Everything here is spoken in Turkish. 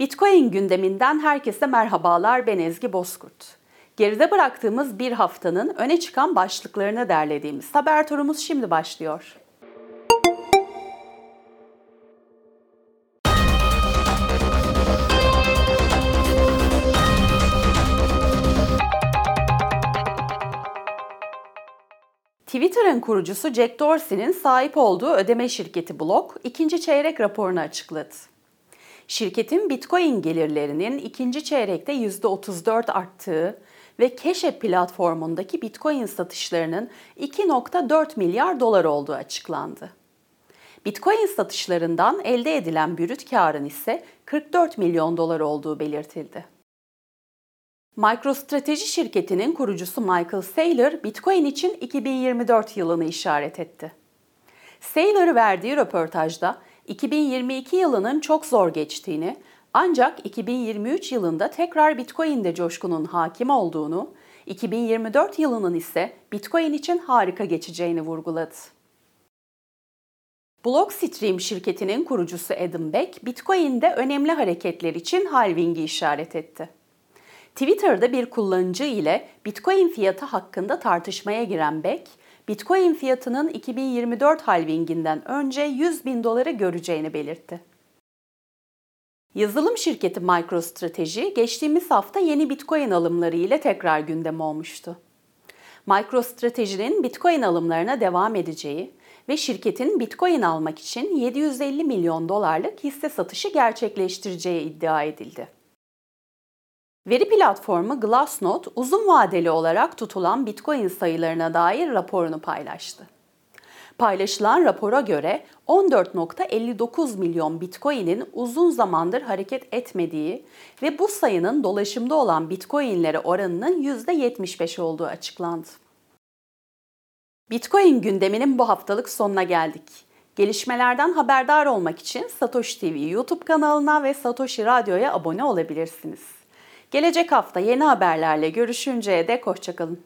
Bitcoin gündeminden herkese merhabalar ben Ezgi Bozkurt. Geride bıraktığımız bir haftanın öne çıkan başlıklarını derlediğimiz haber turumuz şimdi başlıyor. Twitter'ın kurucusu Jack Dorsey'nin sahip olduğu ödeme şirketi Block, ikinci çeyrek raporunu açıkladı. Şirketin Bitcoin gelirlerinin ikinci çeyrekte %34 arttığı ve Cash platformundaki Bitcoin satışlarının 2.4 milyar dolar olduğu açıklandı. Bitcoin satışlarından elde edilen bürüt karın ise 44 milyon dolar olduğu belirtildi. MicroStrateji şirketinin kurucusu Michael Saylor, Bitcoin için 2024 yılını işaret etti. Saylor verdiği röportajda 2022 yılının çok zor geçtiğini, ancak 2023 yılında tekrar Bitcoin'de coşkunun hakim olduğunu, 2024 yılının ise Bitcoin için harika geçeceğini vurguladı. Blockstream şirketinin kurucusu Adam Beck, Bitcoin'de önemli hareketler için halving'i işaret etti. Twitter'da bir kullanıcı ile Bitcoin fiyatı hakkında tartışmaya giren Beck, Bitcoin fiyatının 2024 halvinginden önce 100 bin doları göreceğini belirtti. Yazılım şirketi MicroStrategy geçtiğimiz hafta yeni Bitcoin alımları ile tekrar gündem olmuştu. MicroStrategy'nin Bitcoin alımlarına devam edeceği ve şirketin Bitcoin almak için 750 milyon dolarlık hisse satışı gerçekleştireceği iddia edildi. Veri platformu Glassnode uzun vadeli olarak tutulan Bitcoin sayılarına dair raporunu paylaştı. Paylaşılan rapora göre 14.59 milyon Bitcoin'in uzun zamandır hareket etmediği ve bu sayının dolaşımda olan Bitcoin'lere oranının %75 olduğu açıklandı. Bitcoin gündeminin bu haftalık sonuna geldik. Gelişmelerden haberdar olmak için Satoshi TV YouTube kanalına ve Satoshi Radyo'ya abone olabilirsiniz. Gelecek hafta yeni haberlerle görüşünceye dek hoşçakalın.